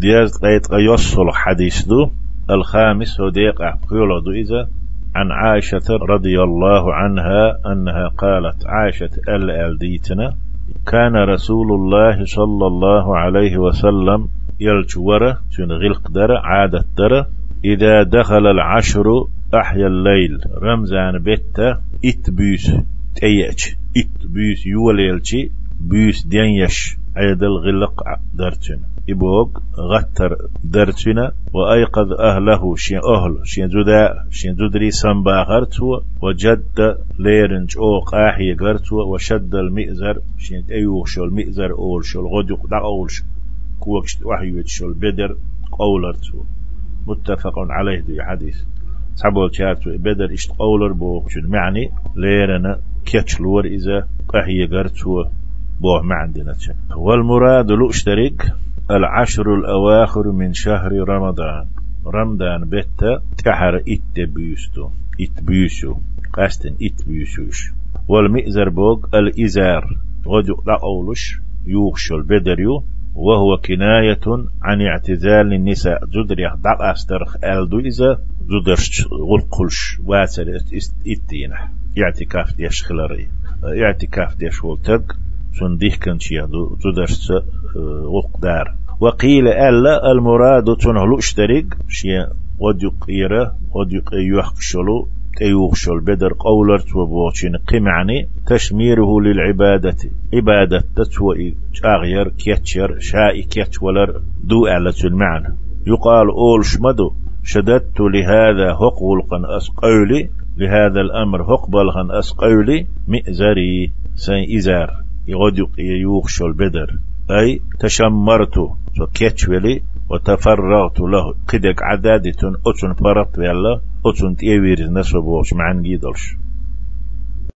ديز قيت يوصل حديث دو الخامس هو ديق أحقيل دو إذا عن عائشة رضي الله عنها أنها قالت عائشة ال ديتنا كان رسول الله صلى الله عليه وسلم يلجور شن غلق در عادة در إذا دخل العشر أحيا الليل رمزان بيتا إتبيس تيأج إتبيس يوليلشي بيس دينيش. عيد الغلق درتنا إبوغ غتر درتنا وأيقظ أهله شين أهل شين جدا شين جدري سنباغرتو وجد ليرنج أو قاحي غرتو وشد المئزر شين أيوغ شو المئزر أول شو الغدق دا أول شو كوكش وحي شو البدر قولرتو. متفق عليه دي حديث. صحبو تشارتو بدر إشت قولر بو شو معني ليرنا كيتشلور إذا قاحي غرتو بوه ما عندنا والمراد اشترك العشر الأواخر من شهر رمضان. رمضان بيتا تحر إت بيستو إت بيسو قاستن إت بيسوش والمئزر بوغ الإزار. غدو لا أولش يوخشو البدريو وهو كناية عن اعتزال النساء. جدر يخدع أسترخ ألدو إذا جدرش غلقلش. واسر إتينح. اعتكاف ديش خلاري اعتكاف ديش ولتق سنديه كنش يهدو جدرش وقدار وقيل ألا المراد تنهلو اشترك شيء وديق إيرا وديق يحقشلو تيوغشل بدر قولر وبوشين قمعني تشميره للعبادة. عبادة تتوى أغير كيتشر شاء كيتولر دو أعلى المعنى يقال أول شمدو شددت لهذا هقولقا أسقولي لهذا الأمر هقبلغا أسقولي مئزري سين إزار يغدق يوغشل بدر. أي تشمرت وكيتشولي وتفرغت له قدك عدادة أتن فرط يلا أتن تيوير نسبوش معن جيدلش